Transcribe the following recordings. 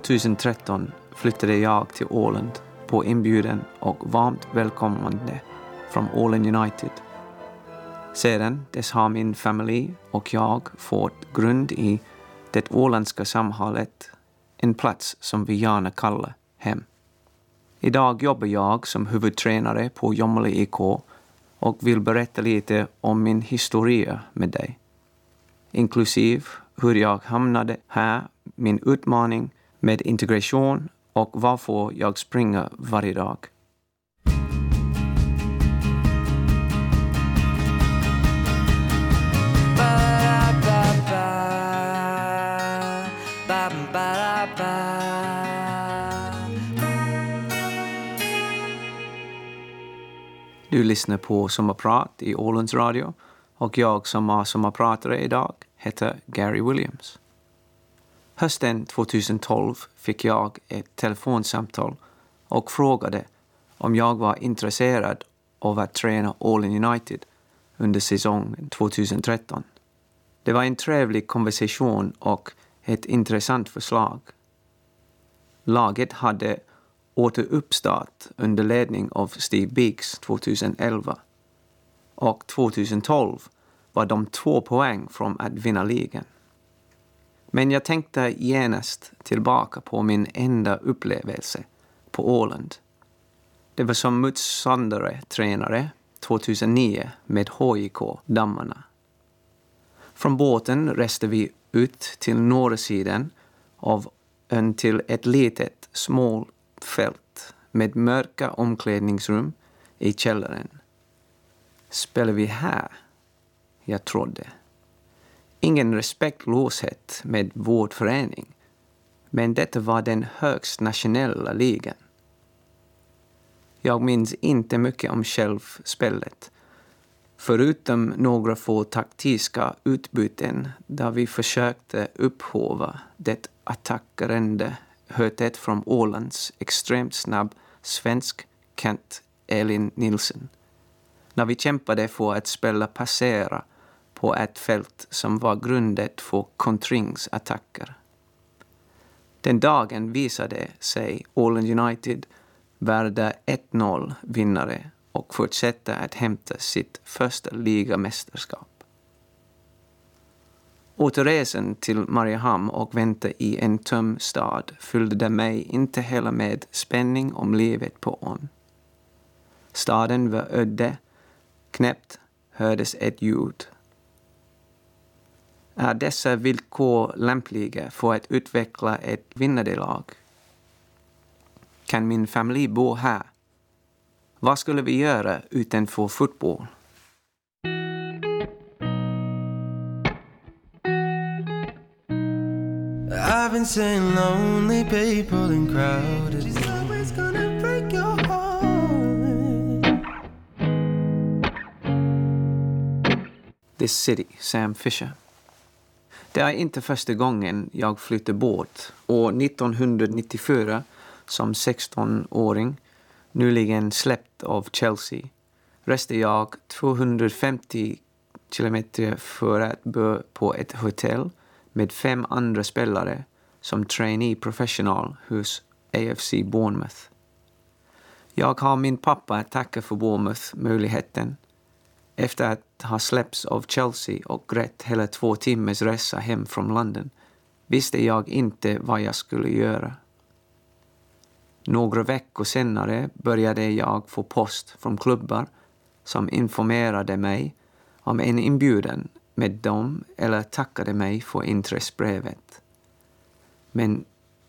2013 flyttade jag till Åland på inbjudan och varmt välkomnande från Åland United. Sedan dess har min familj och jag fått grund i det åländska samhället, en plats som vi gärna kallar hem. Idag jobbar jag som huvudtränare på Jomala IK och vill berätta lite om min historia med dig. Inklusive hur jag hamnade här, min utmaning med integration och varför jag springer varje dag. Du lyssnar på Sommarprat i Ålands Radio och jag som är sommarpratare idag heter Gary Williams. Hösten 2012 fick jag ett telefonsamtal och frågade om jag var intresserad av att träna Åland United under säsongen 2013. Det var en trevlig konversation och ett intressant förslag. Laget hade återuppstart under ledning av Steve Biggs 2011 och 2012 var de två poäng från att vinna ligan. Men jag tänkte genast tillbaka på min enda upplevelse på Åland. Det var som Muts Sandare-tränare 2009 med HIK Dammarna. Från båten reste vi ut till norra sidan av ön till ett litet småfält med mörka omklädningsrum i källaren. Spelar vi här? Jag trodde ingen respektlöshet med vår förening. Men detta var den högst nationella ligan. Jag minns inte mycket om självspelet. Förutom några få taktiska utbyten där vi försökte upphova det attackerande hötet från Ålands extremt snabb svensk Kent Elin Nilsson. När vi kämpade för att spela passera på ett fält som var grundet för kontringsattacker. Den dagen visade sig Åland United värda 1-0 vinnare och fortsätta att hämta sitt första ligamästerskap. Återresan till Mariehamn och vänta i en töm stad fyllde mig inte heller med spänning om livet på ön. Staden var öde, knäppt hördes ett ljud är dessa villkor lämpliga för att utveckla ett vinnande lag? Kan min familj bo här? Vad skulle vi göra utanför fotboll? I've been seeing lonely people in crowded She's always gonna break your heart This City, Sam Fisher. Det är inte första gången jag flyttar bort. År 1994, som 16-åring, nyligen släppt av Chelsea, reste jag 250 kilometer för att bo på ett hotell med fem andra spelare som trainee professional hos AFC Bournemouth. Jag har min pappa att tacka för Bournemouth-möjligheten efter att ha släppts av Chelsea och grätt hela två timmars resa hem från London visste jag inte vad jag skulle göra. Några veckor senare började jag få post från klubbar som informerade mig om en inbjudan med dem eller tackade mig för intressebrevet. Men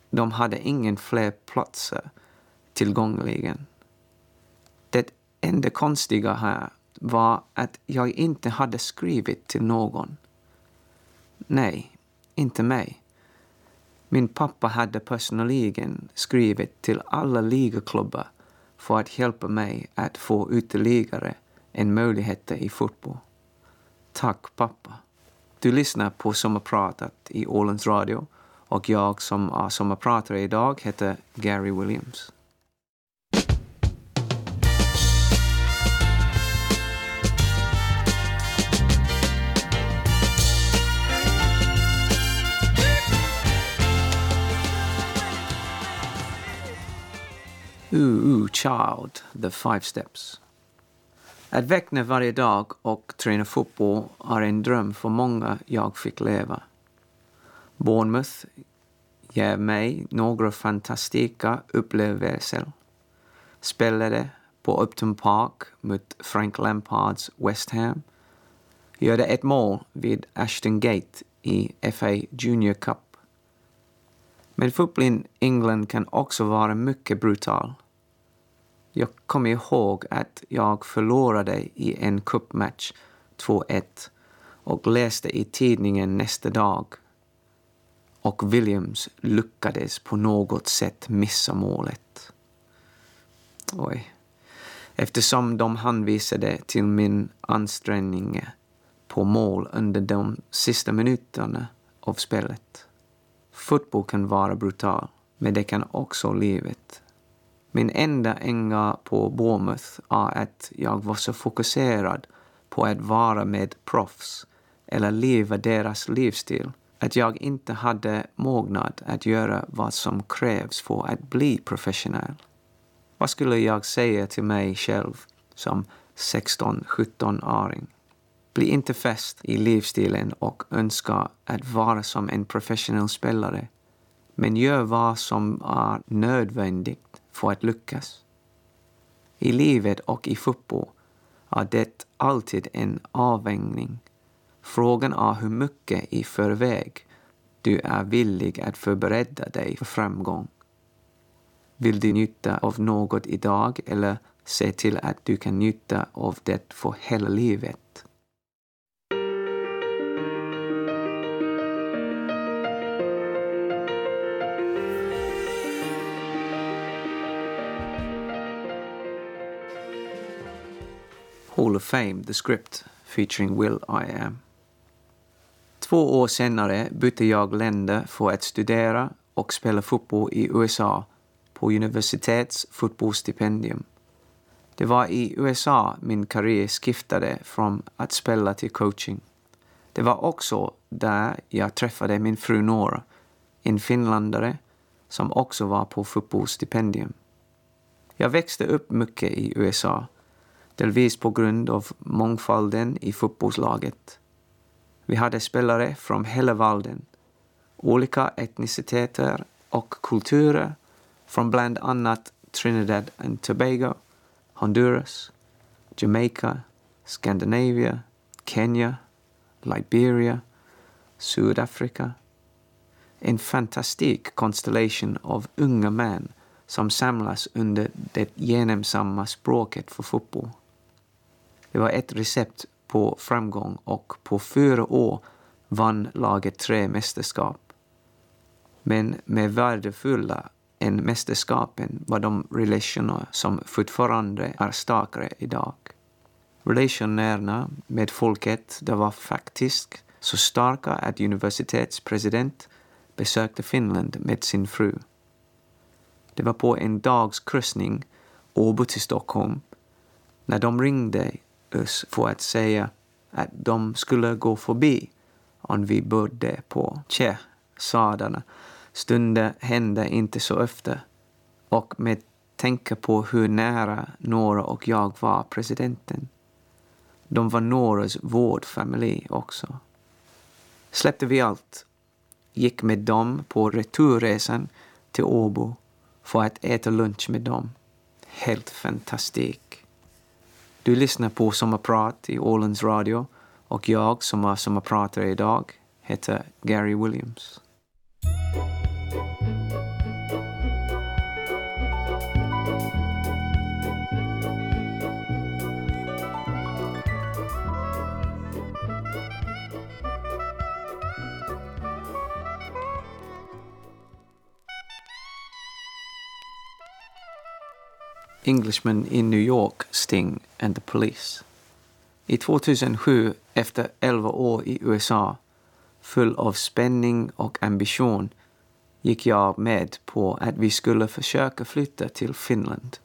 de hade ingen fler platser tillgängliga. Det enda konstiga här var att jag inte hade skrivit till någon. Nej, inte mig. Min pappa hade personligen skrivit till alla ligaklubbar för att hjälpa mig att få ytterligare en möjlighet i fotboll. Tack pappa. Du lyssnar på Sommarpratat i Ålands Radio och jag som är sommarpratare idag heter Gary Williams. Ooh, ooh, child, the five steps. Att väckna varje dag och träna fotboll är en dröm för många jag fick leva. Bournemouth ger mig några fantastiska upplevelser. Spelade på Upton Park mot Frank Lampards West Ham. Gjorde ett mål vid Ashton Gate i FA Junior Cup. Men fotbollen i England kan också vara mycket brutal. Jag kommer ihåg att jag förlorade i en cupmatch 2-1 och läste i tidningen nästa dag. Och Williams lyckades på något sätt missa målet. Oj. Eftersom de hänvisade till min ansträngning på mål under de sista minuterna av spelet. Fotboll kan vara brutal, men det kan också livet. Min enda änga på Bournemouth är att jag var så fokuserad på att vara med proffs eller leva deras livsstil att jag inte hade mognad att göra vad som krävs för att bli professionell. Vad skulle jag säga till mig själv som 16-17-åring? Bli inte fäst i livsstilen och önska att vara som en professionell spelare. Men gör vad som är nödvändigt för att lyckas. I livet och i fotboll är det alltid en avvägning. Frågan är hur mycket i förväg du är villig att förbereda dig för framgång. Vill du njuta av något idag eller se till att du kan njuta av det för hela livet? Hall of Fame, The Script, featuring Will I Am. Två år senare bytte jag länder för att studera och spela fotboll i USA på universitets fotbollsstipendium. Det var i USA min karriär skiftade från att spela till coaching. Det var också där jag träffade min fru Nora, en finländare som också var på fotbollsstipendium. Jag växte upp mycket i USA delvis på grund av mångfalden i fotbollslaget. Vi hade spelare från hela världen, olika etniciteter och kulturer från bland annat Trinidad and Tobago, Honduras, Jamaica, Scandinavia, Kenya, Liberia, Sydafrika. En fantastisk konstellation av unga män som samlas under det gemensamma språket för fotboll. Det var ett recept på framgång och på fyra år vann laget tre mästerskap. Men med värdefulla än mästerskapen var de relationer som fortfarande är starkare idag. Relationerna med folket det var faktiskt så starka att universitetspresident besökte Finland med sin fru. Det var på en dags kryssning, Åbo till Stockholm, när de ringde för att säga att de skulle gå förbi om vi bodde på Tje, sadarna. Stunder hände inte så ofta och med tänka på hur nära Nora och jag var presidenten. De var Noras vårdfamilj också. Släppte vi allt, gick med dem på returresan till Åbo för att äta lunch med dem. Helt fantastiskt. Du lyssnar på Sommarprat i Ålands Radio och jag som är sommarpratare idag heter Gary Williams. Englishman in New York, Sting and the Police. I 2007, efter 11 år i USA, full av spänning och ambition, gick jag med på att vi skulle försöka flytta till Finland.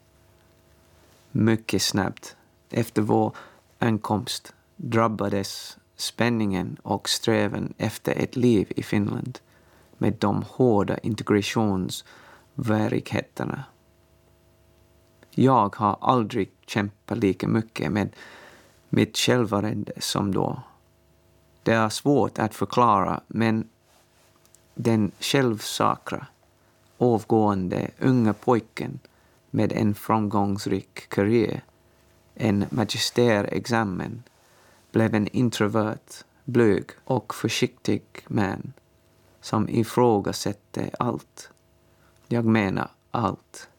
Mycket snabbt, efter vår ankomst, drabbades spänningen och strävan efter ett liv i Finland med de hårda integrationsvärigheterna jag har aldrig kämpat lika mycket med mitt självärde som då. Det är svårt att förklara, men den självsakra, avgående unga pojken med en framgångsrik karriär, en magisterexamen, blev en introvert, blyg och försiktig man som ifrågasätter allt. Jag menar allt,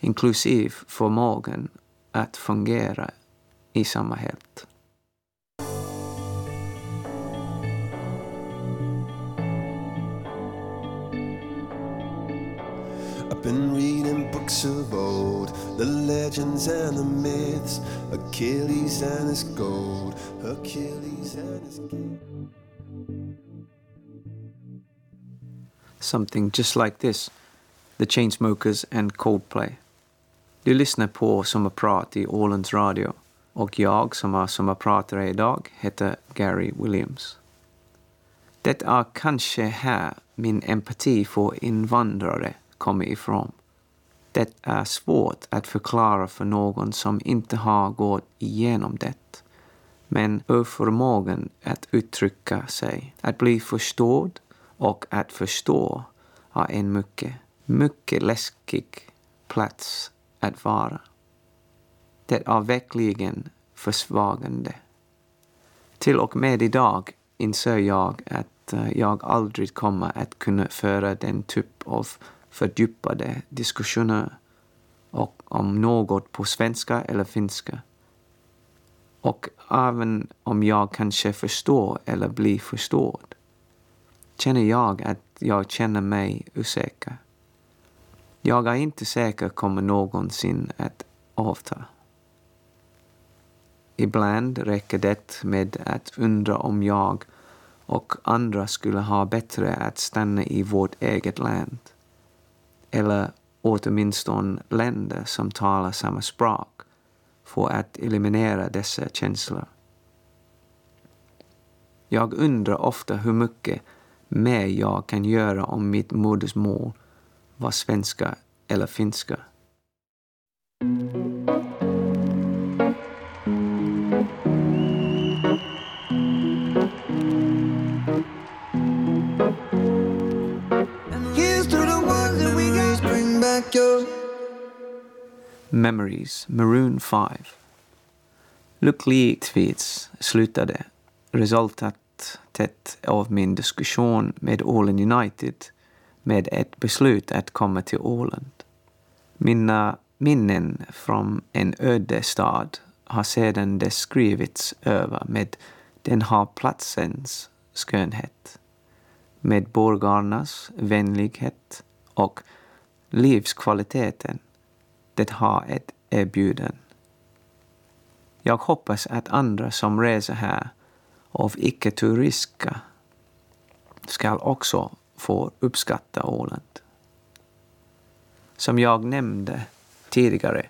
inklusive förmågan att fungera i samhället. I've been reading books of old, the legends and the myths, Achilles and his gold, Achilles and his gold. Something just like this, The Chainsmokers and Coldplay. Du lyssnar på Sommarprat i Ålands Radio och jag som är sommarpratare idag heter Gary Williams. Det är kanske här min empati för invandrare kommer ifrån. Det är svårt att förklara för någon som inte har gått igenom det. Men oförmågan att uttrycka sig, att bli förstådd och att förstå är en mycket, mycket läskig plats att vara. Det är verkligen försvagande. Till och med idag inser jag att eh, jag aldrig kommer att kunna föra den typ av fördjupade diskussioner och om något på svenska eller finska. Och även om jag kanske förstår eller blir förstådd känner jag att jag känner mig osäker. Jag är inte säker kommer någonsin att avta. Ibland räcker det med att undra om jag och andra skulle ha bättre att stanna i vårt eget land eller åtminstone länder som talar samma språk för att eliminera dessa känslor. Jag undrar ofta hur mycket mer jag kan göra om mitt modersmål var svenska eller finska. Memories, Maroon 5. Lyckligtvis slutade resultatet av min diskussion med Åland United med ett beslut att komma till Åland. Mina minnen från en öde stad har sedan dess skrivits över med den här platsens skönhet, med borgarnas vänlighet och livskvaliteten det har ett erbjuden. Jag hoppas att andra som reser här av icke-turiska ska också får uppskatta Åland. Som jag nämnde tidigare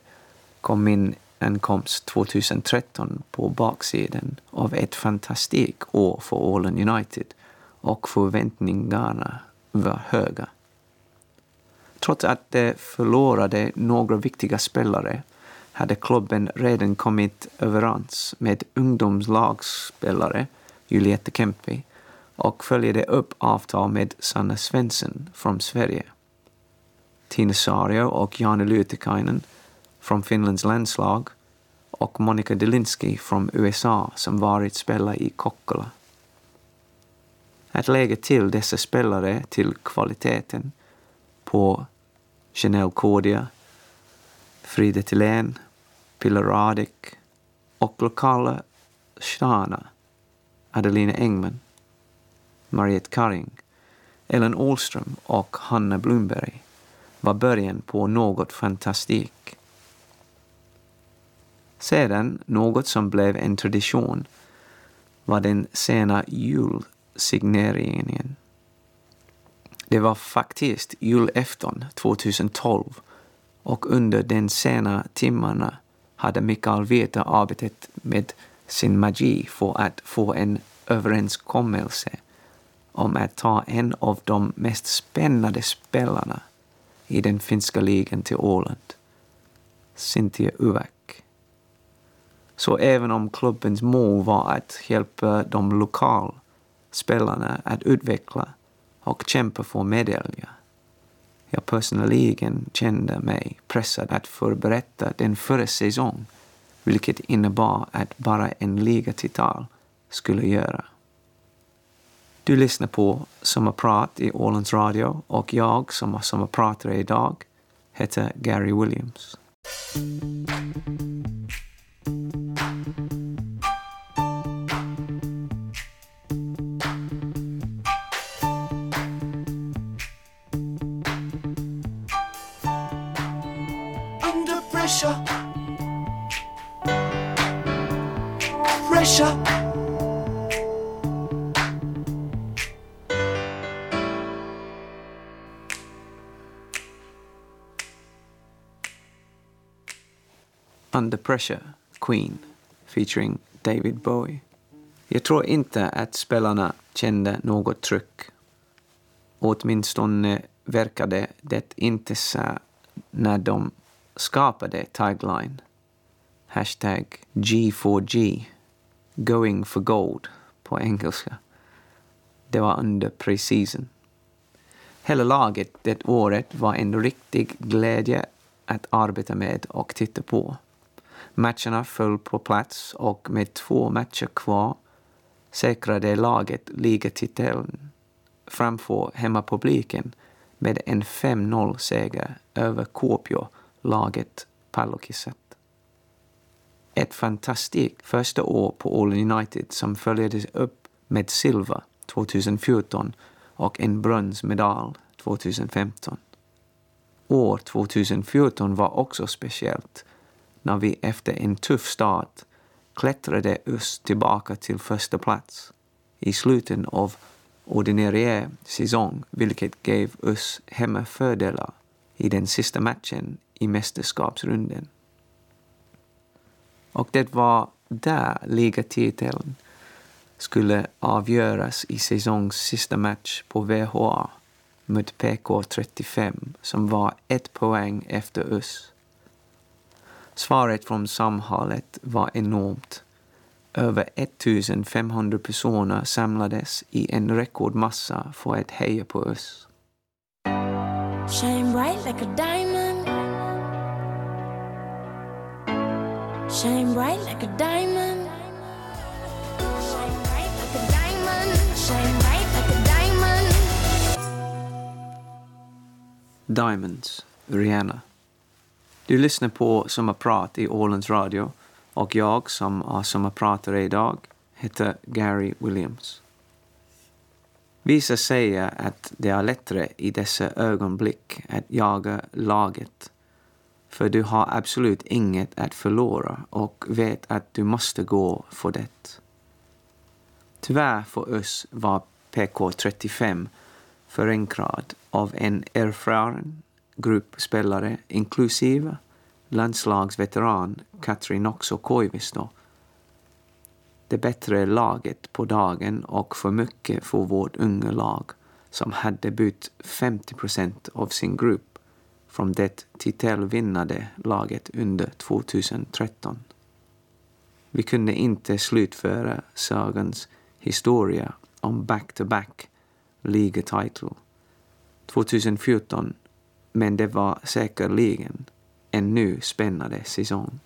kom min ankomst 2013 på baksidan av ett fantastiskt år för Åland United och förväntningarna var höga. Trots att de förlorade några viktiga spelare hade klubben redan kommit överens med ungdomslagsspelare Juliette Kempe och följde upp avtal med Sanna Svensson från Sverige. Tina Sario och Janne Lytikainen från Finlands landslag och Monica Delinsky från USA som varit spelare i Kokkola. Att lägga till dessa spelare till kvaliteten på Chanel Kodia, Frida Tillén, Pilla Radek och lokala stjärna Adelina Engman, Mariette Karing, Ellen Åhlström och Hanna Blomberg var början på något fantastiskt. Sedan något som blev en tradition var den sena julsigneringen. Det var faktiskt julafton 2012 och under den sena timmarna hade Mikael Veta arbetat med sin magi för att få en överenskommelse om att ta en av de mest spännande spelarna i den finska ligan till Åland. Cynthia Uvak. Så även om klubbens mål var att hjälpa de lokala spelarna att utveckla och kämpa för medaljer, jag personligen kände mig pressad att förberätta den förra säsongen, vilket innebar att bara en ligatitel skulle göra. Du lyssnar på Sommarprat i Ålands Radio och jag som är sommarpratare idag heter Gary Williams. Under Pressure, Queen, featuring David Bowie. Jag tror inte att spelarna kände något tryck. Åtminstone verkade det inte så när de skapade tagline. Hashtag G4G, Going for Gold på engelska. Det var under preseason. Hela laget det året var en riktig glädje att arbeta med och titta på. Matcherna föll på plats och med två matcher kvar säkrade laget ligatiteln framför hemmapubliken med en 5-0-seger över Kuopio, laget Pallokisset. Ett fantastiskt första år på All United som följdes upp med silver 2014 och en bronsmedalj 2015. År 2014 var också speciellt när vi efter en tuff start klättrade oss tillbaka till första plats i slutet av ordinarie säsong, vilket gav oss hemmafördelar i den sista matchen i mästerskapsrunden. Och det var där ligatiteln skulle avgöras i säsongens sista match på VHA mot PK35 som var ett poäng efter oss. Svaret från samhället var enormt. Över 1500 personer samlades i en rekordmassa för att heja på oss. Shine bright like a diamond. Shine bright like a diamond. Shine bright like a diamond. Shine bright like a diamond. Diamonds, Rihanna. Du lyssnar på Sommarprat i Ålands Radio och jag som är sommarpratare idag heter Gary Williams. Vissa säger att det är lättare i dessa ögonblick att jaga laget för du har absolut inget att förlora och vet att du måste gå för det. Tyvärr för oss var PK35 förankrad av en erfaren grupp spelare inklusive landslagsveteran Katrin Okso Koivisto. Det bättre laget på dagen och för mycket för vårt unga lag som hade bytt 50 procent av sin grupp från det titelvinnande laget under 2013. Vi kunde inte slutföra sagans historia om back-to-back ligatitel 2014 men det var säkerligen en ny spännande säsong.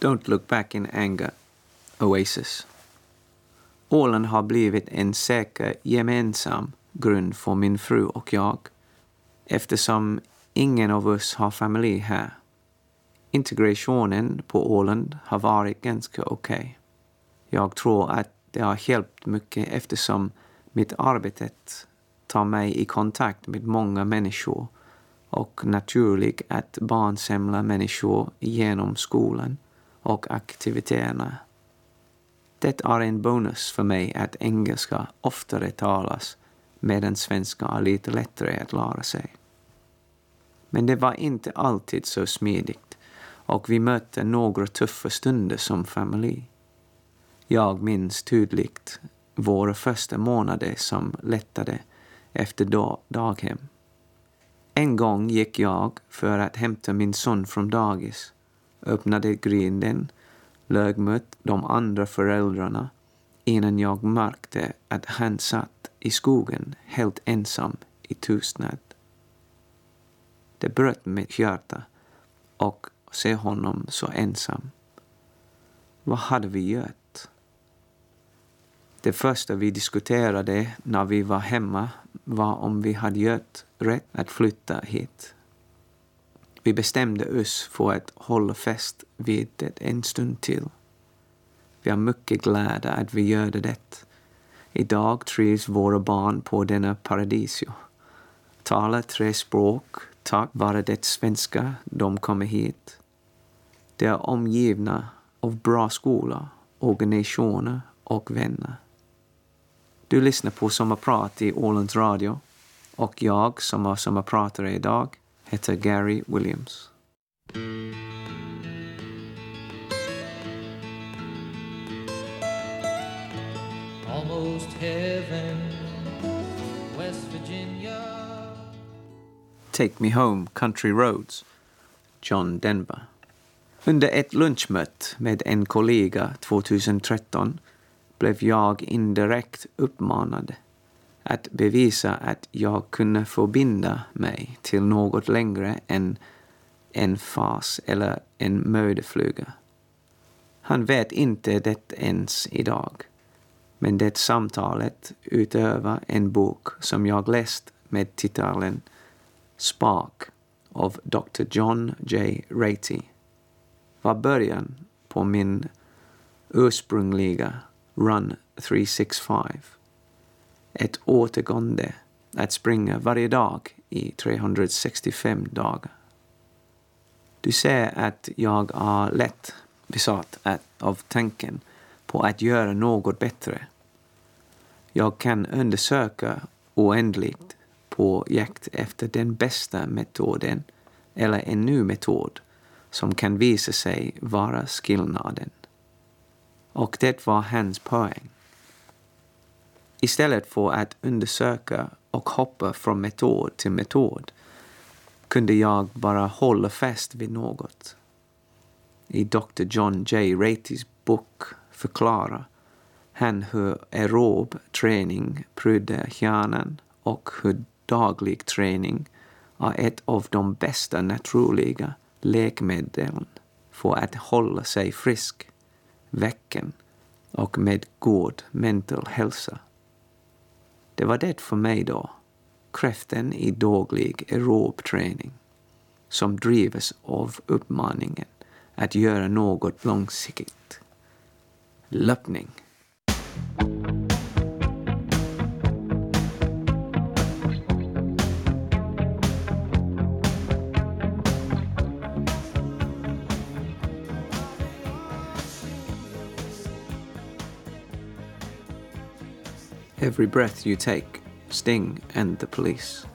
Don't look back in anger, Oasis. Åland har blivit en säker gemensam grund för min fru och jag eftersom ingen av oss har familj här. Integrationen på Åland har varit ganska okej. Okay. Jag tror att det har hjälpt mycket eftersom mitt arbete tar mig i kontakt med många människor och naturligt att barnsamla människor genom skolan och aktiviteterna. Det är en bonus för mig att engelska oftare talas medan svenska är lite lättare att lära sig. Men det var inte alltid så smidigt och vi mötte några tuffa stunder som familj. Jag minns tydligt våra första månader som lättade efter dag daghem. En gång gick jag för att hämta min son från dagis, öppnade grinden, lög mot de andra föräldrarna innan jag märkte att han satt i skogen helt ensam i tystnad. Det bröt mitt hjärta och och se honom så ensam. Vad hade vi gjort? Det första vi diskuterade när vi var hemma var om vi hade gjort rätt att flytta hit. Vi bestämde oss för att hålla fast vid det en stund till. Vi är mycket glada att vi gjorde det. Idag trivs våra barn på denna paradisio. Talar tre språk tack vare det svenska de kommer hit. De är omgivna av bra skola, organisationer och vänner. Du lyssnar på Sommarprat i Ålands Radio och jag som är sommarpratare idag heter Gary Williams. Take Me Home Country Roads, John Denver. Under ett lunchmöte med en kollega 2013 blev jag indirekt uppmanad att bevisa att jag kunde förbinda mig till något längre än en fas eller en mödefluga. Han vet inte det ens idag. Men det samtalet utöver en bok som jag läst med titeln Spark av Dr. John J. Ratey var början på min ursprungliga Run 365. Ett återgående att springa varje dag i 365 dagar. Du ser att jag är lätt besatt av tanken på att göra något bättre. Jag kan undersöka oändligt på jakt efter den bästa metoden eller en ny metod som kan visa sig vara skillnaden. Och det var hans poäng. Istället för att undersöka och hoppa från metod till metod kunde jag bara hålla fast vid något. I Dr. John J. Ratys bok förklarar han hur aerob träning prydde hjärnan och hur daglig träning är ett av de bästa naturliga läkemedlen för att hålla sig frisk, väcken och med god mental hälsa. Det var det för mig då, kraften i daglig aerobträning som drivs av uppmaningen att göra något långsiktigt. Löpning. Every breath you take, Sting and the police.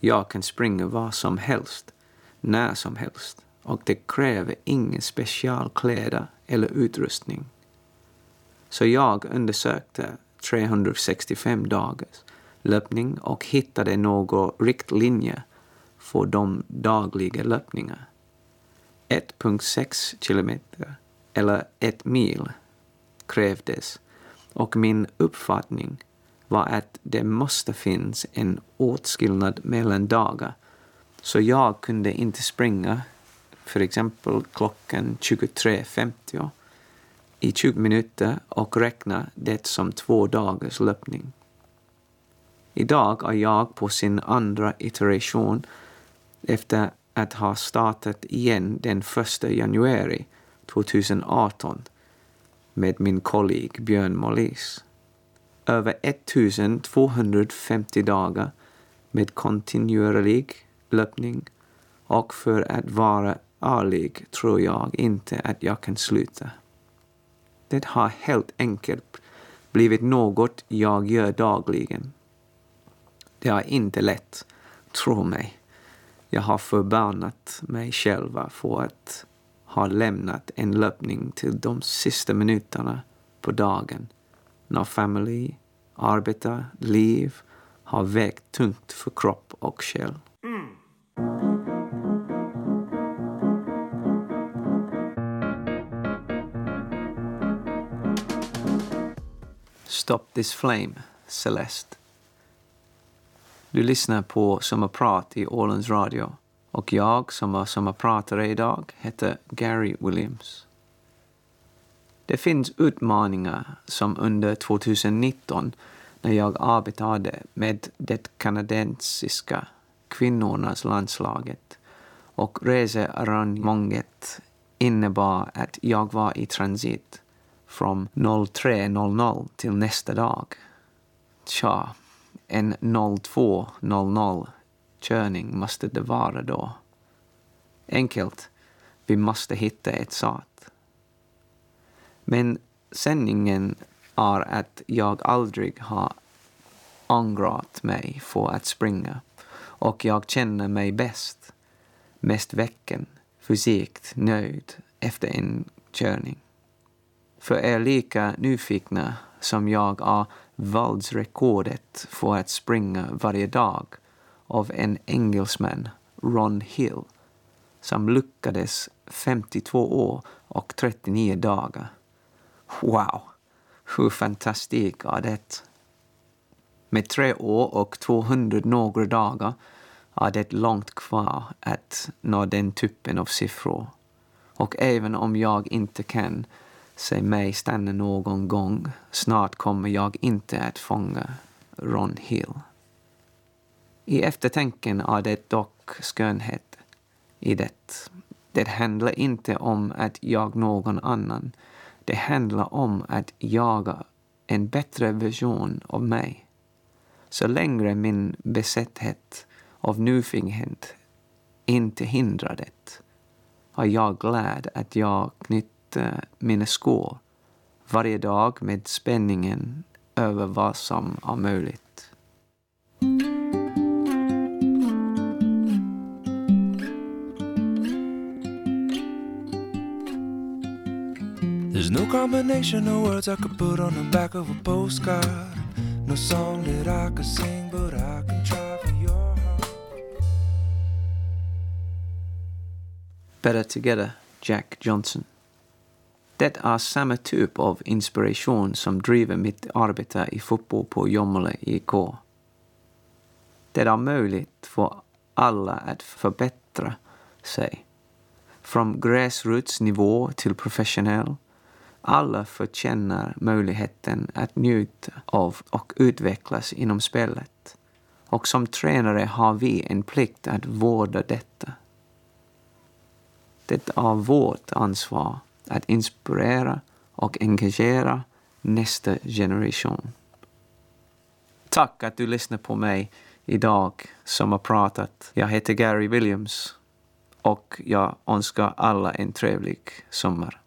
Jag kan springa var som helst, när som helst och det kräver inga specialkläder eller utrustning. Så jag undersökte 365 dagars löpning och hittade några riktlinjer för de dagliga löpningarna. 1.6 kilometer eller ett mil krävdes och min uppfattning var att det måste finnas en åtskillnad mellan dagar. Så jag kunde inte springa, för exempel klockan 23.50 i 20 minuter och räkna det som två dagars löpning. Idag är jag på sin andra iteration efter att ha startat igen den 1 januari 2018 med min kollega Björn Molis. Över 1250 dagar med kontinuerlig löpning och för att vara ärlig tror jag inte att jag kan sluta. Det har helt enkelt blivit något jag gör dagligen. Det är inte lätt, tro mig. Jag har förbannat mig själv för att har lämnat en löpning till de sista minuterna på dagen när familj, arbete, liv har vägt tungt för kropp och själ. Stop this flame, Celeste. Du lyssnar på Sommarprat i Ålands Radio och jag som är sommarpratare idag heter Gary Williams. Det finns utmaningar som under 2019 när jag arbetade med det kanadensiska kvinnornas landslaget och researrangemanget innebar att jag var i transit från 03.00 till nästa dag. Tja, en 02.00 körning måste det vara då. Enkelt, vi måste hitta ett sätt. Men sändningen är att jag aldrig har ångrat mig för att springa och jag känner mig bäst, mest väcken, fysiskt nöjd efter en körning. För er lika nyfikna som jag är världsrekordet för att springa varje dag av en engelsman, Ron Hill, som lyckades 52 år och 39 dagar. Wow, hur fantastiskt är det? Med tre år och 200 några dagar är det långt kvar att nå den typen av siffror. Och även om jag inte kan se mig stanna någon gång, snart kommer jag inte att fånga Ron Hill. I eftertanken är det dock skönhet i det. Det handlar inte om att jag någon annan. Det handlar om att jaga en bättre version av mig. Så länge min besatthet av nyfikenhet inte hindrar det är jag glad att jag knyter mina skor varje dag med spänningen över vad som är möjligt. No combination of words I could put on the back of a postcard. No song that I could sing, but I can try for your heart. Better Together, Jack Johnson. Det är samma typ av inspiration som driver mitt arbete i fotboll på Jomala IK. Det är möjligt för alla att förbättra sig. Från gräsrotsnivå till professionell. Alla förtjänar möjligheten att njuta av och utvecklas inom spelet. Och som tränare har vi en plikt att vårda detta. Det är vårt ansvar att inspirera och engagera nästa generation. Tack att du lyssnar på mig idag som har pratat. Jag heter Gary Williams och jag önskar alla en trevlig sommar.